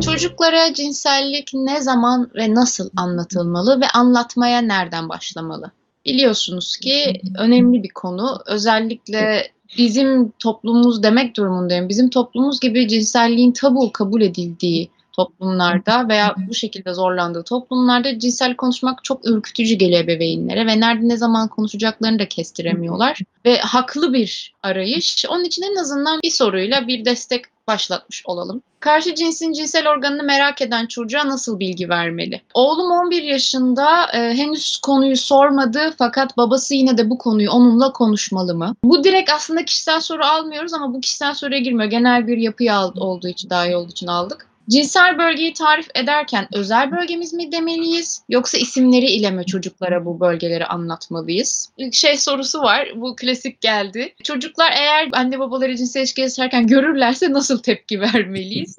Çocuklara cinsellik ne zaman ve nasıl anlatılmalı ve anlatmaya nereden başlamalı? Biliyorsunuz ki önemli bir konu. Özellikle bizim toplumumuz demek durumundayım. Bizim toplumumuz gibi cinselliğin tabu kabul edildiği toplumlarda veya bu şekilde zorlandığı toplumlarda cinsel konuşmak çok ürkütücü geliyor ebeveynlere ve nerede ne zaman konuşacaklarını da kestiremiyorlar. Ve haklı bir arayış. Onun için en azından bir soruyla bir destek başlatmış olalım. Karşı cinsin cinsel organını merak eden çocuğa nasıl bilgi vermeli? Oğlum 11 yaşında e, henüz konuyu sormadı fakat babası yine de bu konuyu onunla konuşmalı mı? Bu direkt aslında kişisel soru almıyoruz ama bu kişisel soruya girmiyor. Genel bir yapıya olduğu için daha iyi olduğu için aldık. Cinsel bölgeyi tarif ederken özel bölgemiz mi demeliyiz yoksa isimleri ile mi çocuklara bu bölgeleri anlatmalıyız? Şey sorusu var bu klasik geldi. Çocuklar eğer anne babaları cinsel ilişki yaşarken görürlerse nasıl tepki vermeliyiz?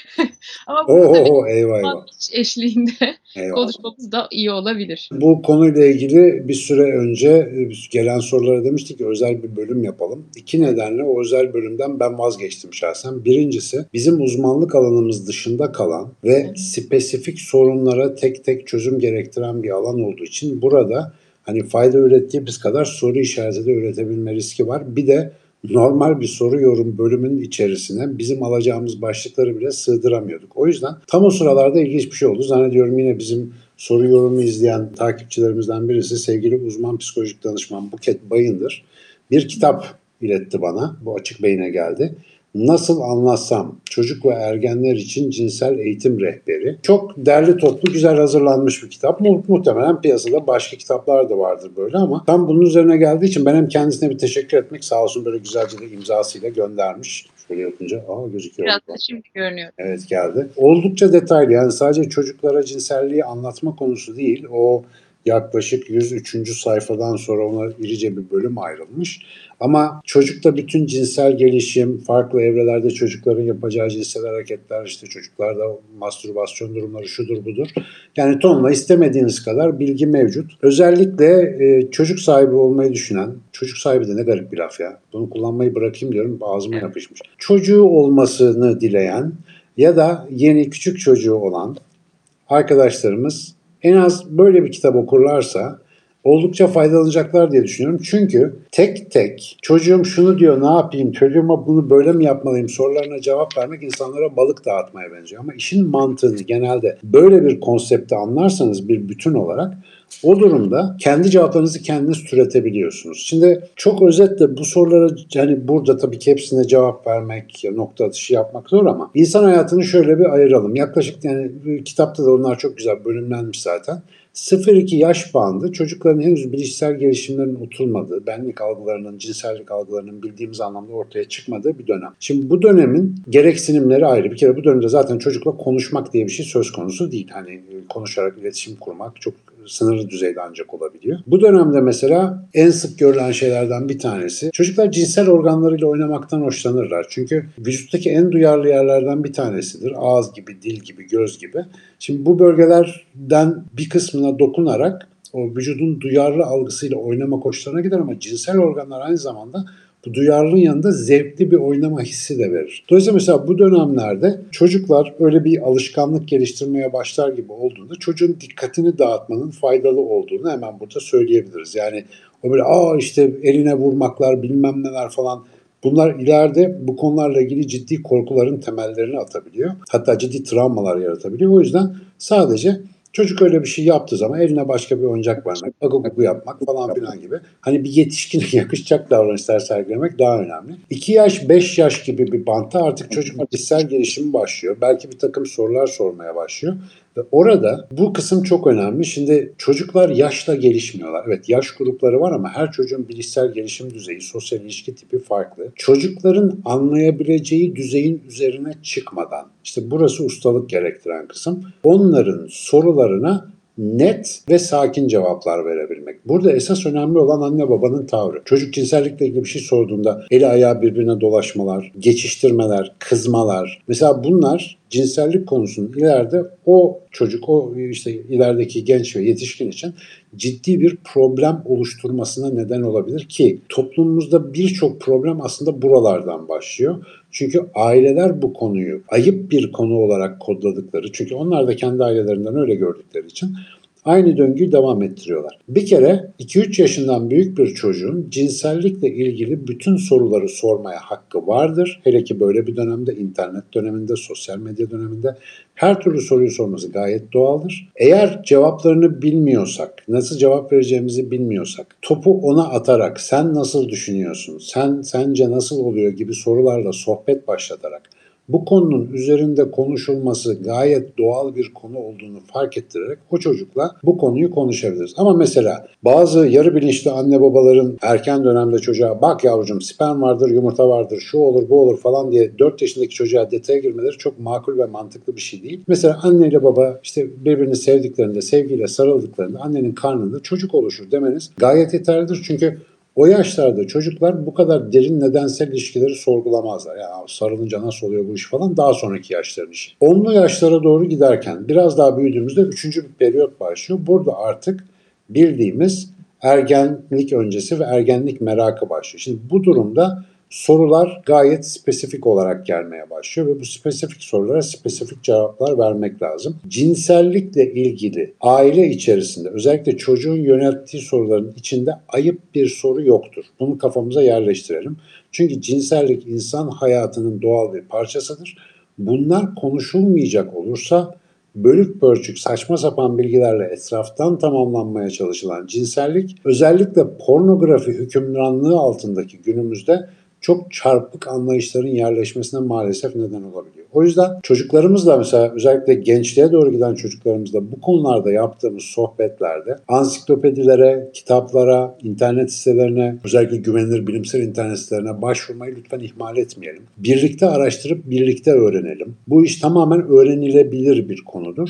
Ama bu tabii oo, eyvah eyvah. eşliğinde eyvah. konuşmamız da iyi olabilir. Bu konuyla ilgili bir süre önce e, gelen sorulara demiştik ki özel bir bölüm yapalım. İki nedenle o özel bölümden ben vazgeçtim şahsen. Birincisi bizim uzmanlık alanımız dışında kalan ve spesifik sorunlara tek tek çözüm gerektiren bir alan olduğu için burada hani fayda ürettiğimiz kadar soru işareti de üretebilme riski var. Bir de normal bir soru yorum bölümünün içerisine bizim alacağımız başlıkları bile sığdıramıyorduk. O yüzden tam o sıralarda ilginç bir şey oldu. Zannediyorum yine bizim soru yorumu izleyen takipçilerimizden birisi sevgili uzman psikolojik danışman Buket Bayındır bir kitap iletti bana. Bu açık beyine geldi. Nasıl anlatsam çocuk ve ergenler için cinsel eğitim rehberi. Çok derli toplu güzel hazırlanmış bir kitap. Mu- muhtemelen piyasada başka kitaplar da vardır böyle ama tam bunun üzerine geldiği için ben hem kendisine bir teşekkür etmek sağ olsun böyle güzelce de imzasıyla göndermiş. Şöyle yapınca aa gözüküyor. Biraz da şimdi görünüyor. Evet geldi. Oldukça detaylı yani sadece çocuklara cinselliği anlatma konusu değil. O yaklaşık 103. sayfadan sonra ona irice bir bölüm ayrılmış. Ama çocukta bütün cinsel gelişim, farklı evrelerde çocukların yapacağı cinsel hareketler, işte çocuklarda mastürbasyon durumları şudur budur. Yani tonla istemediğiniz kadar bilgi mevcut. Özellikle e, çocuk sahibi olmayı düşünen, çocuk sahibi de ne garip bir laf ya. Bunu kullanmayı bırakayım diyorum ağzıma yapışmış. Çocuğu olmasını dileyen ya da yeni küçük çocuğu olan arkadaşlarımız en az böyle bir kitap okurlarsa oldukça faydalanacaklar diye düşünüyorum. Çünkü tek tek çocuğum şunu diyor ne yapayım, çocuğuma bunu böyle mi yapmalıyım sorularına cevap vermek insanlara balık dağıtmaya benziyor. Ama işin mantığını genelde böyle bir konsepte anlarsanız bir bütün olarak o durumda kendi cevaplarınızı kendiniz türetebiliyorsunuz. Şimdi çok özetle bu sorulara hani burada tabii ki hepsine cevap vermek, nokta atışı yapmak zor ama insan hayatını şöyle bir ayıralım. Yaklaşık yani kitapta da onlar çok güzel bölümlenmiş zaten. 0-2 yaş bandı çocukların henüz bilişsel gelişimlerinin oturmadığı, benlik algılarının, cinsellik algılarının bildiğimiz anlamda ortaya çıkmadığı bir dönem. Şimdi bu dönemin gereksinimleri ayrı. Bir kere bu dönemde zaten çocukla konuşmak diye bir şey söz konusu değil. Hani konuşarak iletişim kurmak çok sınırlı düzeyde ancak olabiliyor. Bu dönemde mesela en sık görülen şeylerden bir tanesi çocuklar cinsel organlarıyla oynamaktan hoşlanırlar. Çünkü vücuttaki en duyarlı yerlerden bir tanesidir. Ağız gibi, dil gibi, göz gibi. Şimdi bu bölgelerden bir kısmına dokunarak o vücudun duyarlı algısıyla oynama koşullarına gider ama cinsel organlar aynı zamanda bu duyarlılığın yanında zevkli bir oynama hissi de verir. Dolayısıyla mesela bu dönemlerde çocuklar öyle bir alışkanlık geliştirmeye başlar gibi olduğunda çocuğun dikkatini dağıtmanın faydalı olduğunu hemen burada söyleyebiliriz. Yani o böyle aa işte eline vurmaklar bilmem neler falan Bunlar ileride bu konularla ilgili ciddi korkuların temellerini atabiliyor. Hatta ciddi travmalar yaratabiliyor. O yüzden sadece çocuk öyle bir şey yaptığı zaman eline başka bir oyuncak vermek, agugugu yapmak falan filan gibi. Hani bir yetişkine yakışacak davranışlar sergilemek daha önemli. 2 yaş, 5 yaş gibi bir bantta artık çocuk kişisel gelişimi başlıyor. Belki bir takım sorular sormaya başlıyor. Ve orada bu kısım çok önemli. Şimdi çocuklar yaşla gelişmiyorlar. Evet yaş grupları var ama her çocuğun bilişsel gelişim düzeyi, sosyal ilişki tipi farklı. Çocukların anlayabileceği düzeyin üzerine çıkmadan, işte burası ustalık gerektiren kısım, onların sorularına net ve sakin cevaplar verebilmek. Burada esas önemli olan anne babanın tavrı. Çocuk cinsellikle ilgili bir şey sorduğunda eli ayağı birbirine dolaşmalar, geçiştirmeler, kızmalar. Mesela bunlar cinsellik konusunun ileride o çocuk, o işte ilerideki genç ve yetişkin için ciddi bir problem oluşturmasına neden olabilir ki toplumumuzda birçok problem aslında buralardan başlıyor. Çünkü aileler bu konuyu ayıp bir konu olarak kodladıkları, çünkü onlar da kendi ailelerinden öyle gördükleri için aynı döngüyü devam ettiriyorlar. Bir kere 2-3 yaşından büyük bir çocuğun cinsellikle ilgili bütün soruları sormaya hakkı vardır. Hele ki böyle bir dönemde, internet döneminde, sosyal medya döneminde her türlü soruyu sorması gayet doğaldır. Eğer cevaplarını bilmiyorsak, nasıl cevap vereceğimizi bilmiyorsak, topu ona atarak sen nasıl düşünüyorsun, sen sence nasıl oluyor gibi sorularla sohbet başlatarak bu konunun üzerinde konuşulması gayet doğal bir konu olduğunu fark ettirerek o çocukla bu konuyu konuşabiliriz. Ama mesela bazı yarı bilinçli anne babaların erken dönemde çocuğa bak yavrucuğum sperm vardır, yumurta vardır, şu olur, bu olur falan diye 4 yaşındaki çocuğa detaya girmeleri çok makul ve mantıklı bir şey değil. Mesela anne ile baba işte birbirini sevdiklerinde, sevgiyle sarıldıklarında annenin karnında çocuk oluşur demeniz gayet yeterlidir. Çünkü o yaşlarda çocuklar bu kadar derin nedensel ilişkileri sorgulamazlar. Ya sarılınca nasıl oluyor bu iş falan daha sonraki yaşların işi. Onlu yaşlara doğru giderken biraz daha büyüdüğümüzde üçüncü bir periyot başlıyor. Burada artık bildiğimiz ergenlik öncesi ve ergenlik merakı başlıyor. Şimdi bu durumda sorular gayet spesifik olarak gelmeye başlıyor ve bu spesifik sorulara spesifik cevaplar vermek lazım. Cinsellikle ilgili aile içerisinde özellikle çocuğun yönelttiği soruların içinde ayıp bir soru yoktur. Bunu kafamıza yerleştirelim. Çünkü cinsellik insan hayatının doğal bir parçasıdır. Bunlar konuşulmayacak olursa bölük pörçük saçma sapan bilgilerle etraftan tamamlanmaya çalışılan cinsellik özellikle pornografi hükümranlığı altındaki günümüzde çok çarpık anlayışların yerleşmesine maalesef neden olabiliyor. O yüzden çocuklarımızla mesela özellikle gençliğe doğru giden çocuklarımızla bu konularda yaptığımız sohbetlerde ansiklopedilere, kitaplara, internet sitelerine, özellikle güvenilir bilimsel internet sitelerine başvurmayı lütfen ihmal etmeyelim. Birlikte araştırıp birlikte öğrenelim. Bu iş tamamen öğrenilebilir bir konudur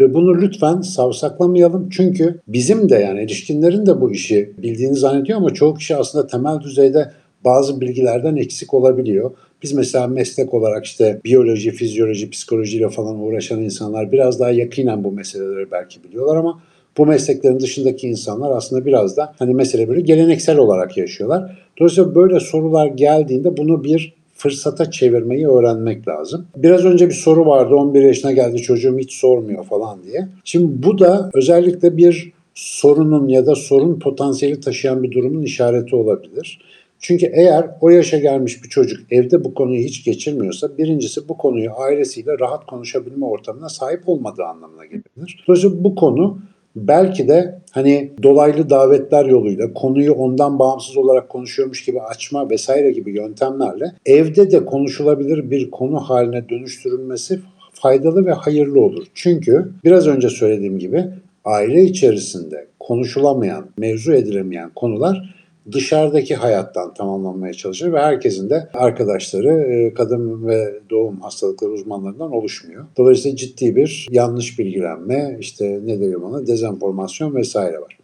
ve bunu lütfen savsaklamayalım. Çünkü bizim de yani erişkinlerin de bu işi bildiğini zannediyor ama çoğu kişi aslında temel düzeyde bazı bilgilerden eksik olabiliyor. Biz mesela meslek olarak işte biyoloji, fizyoloji, psikolojiyle falan uğraşan insanlar biraz daha yakinen bu meseleleri belki biliyorlar ama bu mesleklerin dışındaki insanlar aslında biraz da hani mesele böyle geleneksel olarak yaşıyorlar. Dolayısıyla böyle sorular geldiğinde bunu bir fırsata çevirmeyi öğrenmek lazım. Biraz önce bir soru vardı 11 yaşına geldi çocuğum hiç sormuyor falan diye. Şimdi bu da özellikle bir sorunun ya da sorun potansiyeli taşıyan bir durumun işareti olabilir. Çünkü eğer o yaşa gelmiş bir çocuk evde bu konuyu hiç geçirmiyorsa birincisi bu konuyu ailesiyle rahat konuşabilme ortamına sahip olmadığı anlamına gelebilir. Dolayısıyla bu konu belki de hani dolaylı davetler yoluyla konuyu ondan bağımsız olarak konuşuyormuş gibi açma vesaire gibi yöntemlerle evde de konuşulabilir bir konu haline dönüştürülmesi faydalı ve hayırlı olur. Çünkü biraz önce söylediğim gibi aile içerisinde konuşulamayan, mevzu edilemeyen konular dışarıdaki hayattan tamamlanmaya çalışır ve herkesin de arkadaşları e, kadın ve doğum hastalıkları uzmanlarından oluşmuyor. Dolayısıyla ciddi bir yanlış bilgilenme, işte ne diyelim ona, dezenformasyon vesaire var.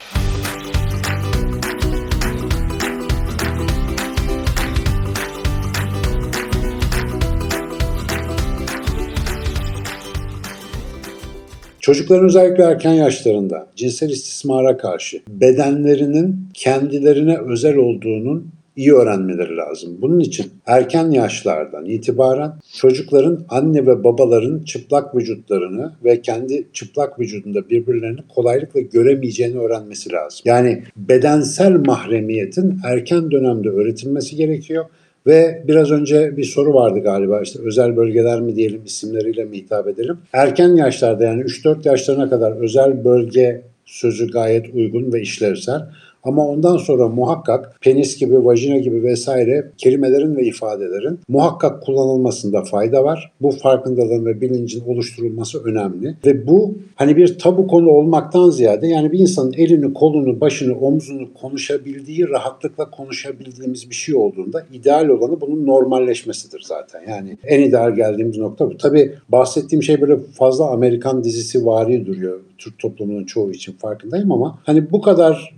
Çocukların özellikle erken yaşlarında cinsel istismara karşı bedenlerinin kendilerine özel olduğunun iyi öğrenmeleri lazım. Bunun için erken yaşlardan itibaren çocukların anne ve babaların çıplak vücutlarını ve kendi çıplak vücudunda birbirlerini kolaylıkla göremeyeceğini öğrenmesi lazım. Yani bedensel mahremiyetin erken dönemde öğretilmesi gerekiyor ve biraz önce bir soru vardı galiba işte özel bölgeler mi diyelim isimleriyle mi hitap edelim. Erken yaşlarda yani 3-4 yaşlarına kadar özel bölge sözü gayet uygun ve işlevsel. Ama ondan sonra muhakkak penis gibi, vajina gibi vesaire kelimelerin ve ifadelerin muhakkak kullanılmasında fayda var. Bu farkındalığın ve bilincin oluşturulması önemli. Ve bu hani bir tabu konu olmaktan ziyade yani bir insanın elini, kolunu, başını, omzunu konuşabildiği, rahatlıkla konuşabildiğimiz bir şey olduğunda ideal olanı bunun normalleşmesidir zaten. Yani en ideal geldiğimiz nokta bu. Tabii bahsettiğim şey böyle fazla Amerikan dizisi vari duruyor Türk toplumunun çoğu için farkındayım ama hani bu kadar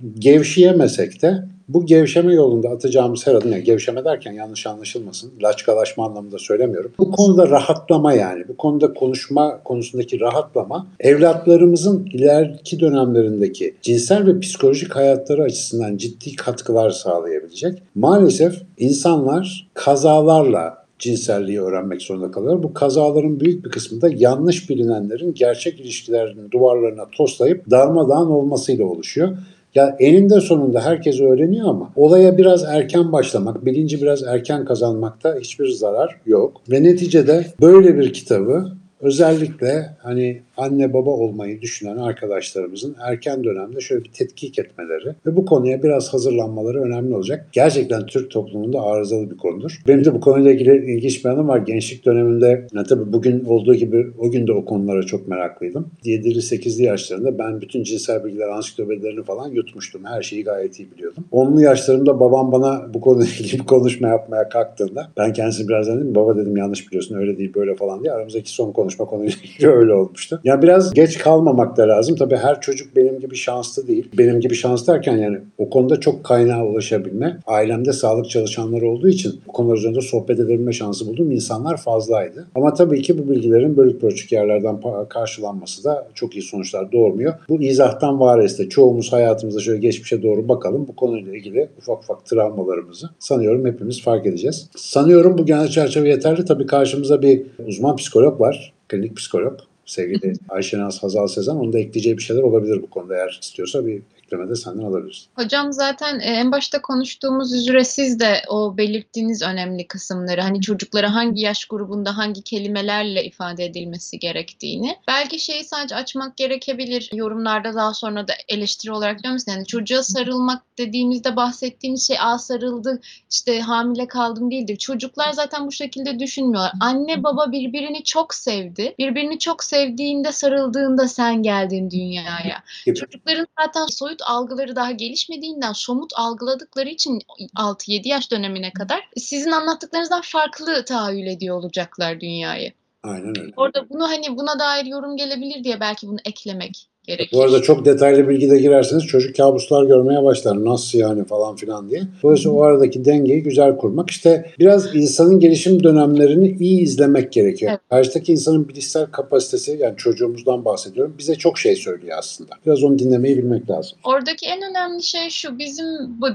gevşeyemesek de bu gevşeme yolunda atacağımız her adım, yani gevşeme derken yanlış anlaşılmasın, laçkalaşma anlamında söylemiyorum. Bu konuda rahatlama yani, bu konuda konuşma konusundaki rahatlama, evlatlarımızın ileriki dönemlerindeki cinsel ve psikolojik hayatları açısından ciddi katkılar sağlayabilecek. Maalesef insanlar kazalarla cinselliği öğrenmek zorunda kalıyor. Bu kazaların büyük bir kısmı da yanlış bilinenlerin gerçek ilişkilerin duvarlarına toslayıp darmadağın olmasıyla oluşuyor. Ya eninde sonunda herkes öğreniyor ama olaya biraz erken başlamak, bilinci biraz erken kazanmakta hiçbir zarar yok. Ve neticede böyle bir kitabı özellikle hani anne baba olmayı düşünen arkadaşlarımızın erken dönemde şöyle bir tetkik etmeleri ve bu konuya biraz hazırlanmaları önemli olacak. Gerçekten Türk toplumunda arızalı bir konudur. Benim de bu konuyla ilgili ilginç bir anım var. Gençlik döneminde yani tabii bugün olduğu gibi o gün de o konulara çok meraklıydım. 7'li 8'li yaşlarında ben bütün cinsel bilgiler ansiklopedilerini falan yutmuştum. Her şeyi gayet iyi biliyordum. 10'lu yaşlarımda babam bana bu konuyla ilgili bir konuşma yapmaya kalktığında ben kendisine birazdan dedim baba dedim yanlış biliyorsun öyle değil böyle falan diye aramızdaki son konuşma konuyla ilgili öyle olmuştu. Ya biraz geç kalmamak da lazım. Tabii her çocuk benim gibi şanslı değil. Benim gibi şanslı derken yani o konuda çok kaynağa ulaşabilme, ailemde sağlık çalışanları olduğu için bu konular üzerinde sohbet edebilme şansı bulduğum insanlar fazlaydı. Ama tabii ki bu bilgilerin bölük pörçük yerlerden karşılanması da çok iyi sonuçlar doğurmuyor. Bu izahtan vareste çoğumuz hayatımızda şöyle geçmişe doğru bakalım. Bu konuyla ilgili ufak ufak travmalarımızı sanıyorum hepimiz fark edeceğiz. Sanıyorum bu genel çerçeve yeterli. Tabii karşımıza bir uzman psikolog var. Klinik psikolog sevgili Ayşenaz Hazal Sezen. Onun da ekleyeceği bir şeyler olabilir bu konuda. Eğer istiyorsa bir de senden alabiliriz. Hocam zaten e, en başta konuştuğumuz üzere siz de o belirttiğiniz önemli kısımları hani çocuklara hangi yaş grubunda hangi kelimelerle ifade edilmesi gerektiğini belki şeyi sadece açmak gerekebilir yorumlarda daha sonra da eleştiri olarak diyor musun? Yani çocuğa sarılmak dediğimizde bahsettiğimiz şey a sarıldı işte hamile kaldım değildir. Çocuklar zaten bu şekilde düşünmüyorlar. Anne baba birbirini çok sevdi. Birbirini çok sevdiğinde sarıldığında sen geldin dünyaya. Gibi. Çocukların zaten soyut algıları daha gelişmediğinden somut algıladıkları için 6-7 yaş dönemine kadar sizin anlattıklarınızdan farklı tahayyül ediyor olacaklar dünyayı. Aynen öyle. Orada bunu hani buna dair yorum gelebilir diye belki bunu eklemek gerekir. Bu arada çok detaylı bilgide girerseniz çocuk kabuslar görmeye başlar. Nasıl yani falan filan diye. Dolayısıyla o aradaki dengeyi güzel kurmak. İşte biraz insanın gelişim dönemlerini iyi izlemek gerekiyor. Evet. Karşıdaki insanın bilişsel kapasitesi yani çocuğumuzdan bahsediyorum. Bize çok şey söylüyor aslında. Biraz onu dinlemeyi bilmek lazım. Oradaki en önemli şey şu bizim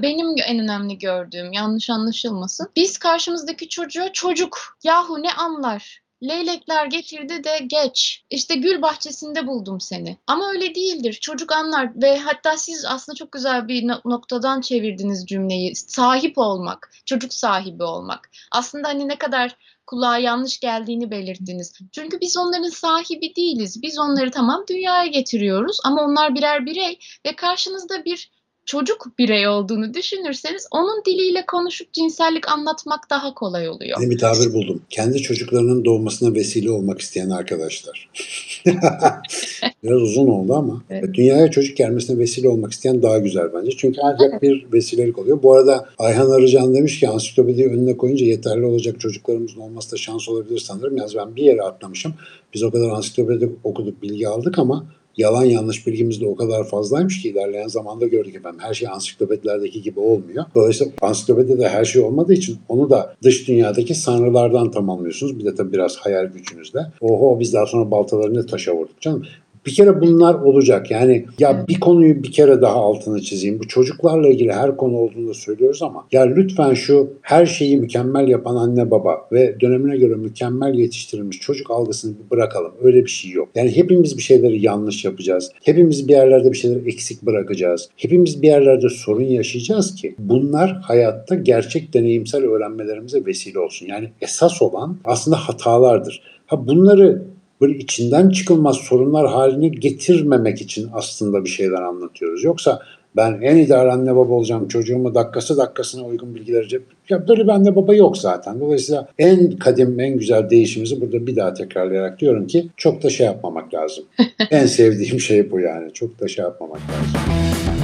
benim en önemli gördüğüm yanlış anlaşılmasın. Biz karşımızdaki çocuğa çocuk yahu ne anlar? Leylekler getirdi de geç. İşte gül bahçesinde buldum seni. Ama öyle değildir. Çocuk anlar ve hatta siz aslında çok güzel bir no- noktadan çevirdiniz cümleyi. Sahip olmak, çocuk sahibi olmak. Aslında hani ne kadar kulağa yanlış geldiğini belirttiniz. Çünkü biz onların sahibi değiliz. Biz onları tamam dünyaya getiriyoruz ama onlar birer birey ve karşınızda bir çocuk birey olduğunu düşünürseniz onun diliyle konuşup cinsellik anlatmak daha kolay oluyor. Yeni bir tabir buldum. Kendi çocuklarının doğmasına vesile olmak isteyen arkadaşlar. Biraz uzun oldu ama Evet. dünyaya çocuk gelmesine vesile olmak isteyen daha güzel bence. Çünkü ancak bir vesilelik oluyor. Bu arada Ayhan Arıcan demiş ki ansiklopediyi önüne koyunca yeterli olacak çocuklarımızın olması da şans olabilir sanırım. Yalnız ben bir yere atlamışım. Biz o kadar ansiklopedi okuduk, bilgi aldık ama yalan yanlış bilgimiz de o kadar fazlaymış ki ilerleyen zamanda gördük efendim. Her şey ansiklopedilerdeki gibi olmuyor. Dolayısıyla ansiklopedide her şey olmadığı için onu da dış dünyadaki sanrılardan tamamlıyorsunuz. Bir de tabii biraz hayal gücünüzle. Oho biz daha sonra baltalarını taşa vurduk canım. Bir kere bunlar olacak. Yani ya bir konuyu bir kere daha altını çizeyim. Bu çocuklarla ilgili her konu olduğunu söylüyoruz ama ya lütfen şu her şeyi mükemmel yapan anne baba ve dönemine göre mükemmel yetiştirilmiş çocuk algısını bırakalım. Öyle bir şey yok. Yani hepimiz bir şeyleri yanlış yapacağız. Hepimiz bir yerlerde bir şeyleri eksik bırakacağız. Hepimiz bir yerlerde sorun yaşayacağız ki bunlar hayatta gerçek deneyimsel öğrenmelerimize vesile olsun. Yani esas olan aslında hatalardır. Ha bunları böyle içinden çıkılmaz sorunlar haline getirmemek için aslında bir şeyler anlatıyoruz. Yoksa ben en ideal anne baba olacağım, çocuğumu dakikası dakikasına uygun bilgiler vereceğim. Ya böyle bir anne baba yok zaten. Dolayısıyla en kadim, en güzel değişimizi burada bir daha tekrarlayarak diyorum ki çok da şey yapmamak lazım. en sevdiğim şey bu yani. Çok da şey yapmamak lazım.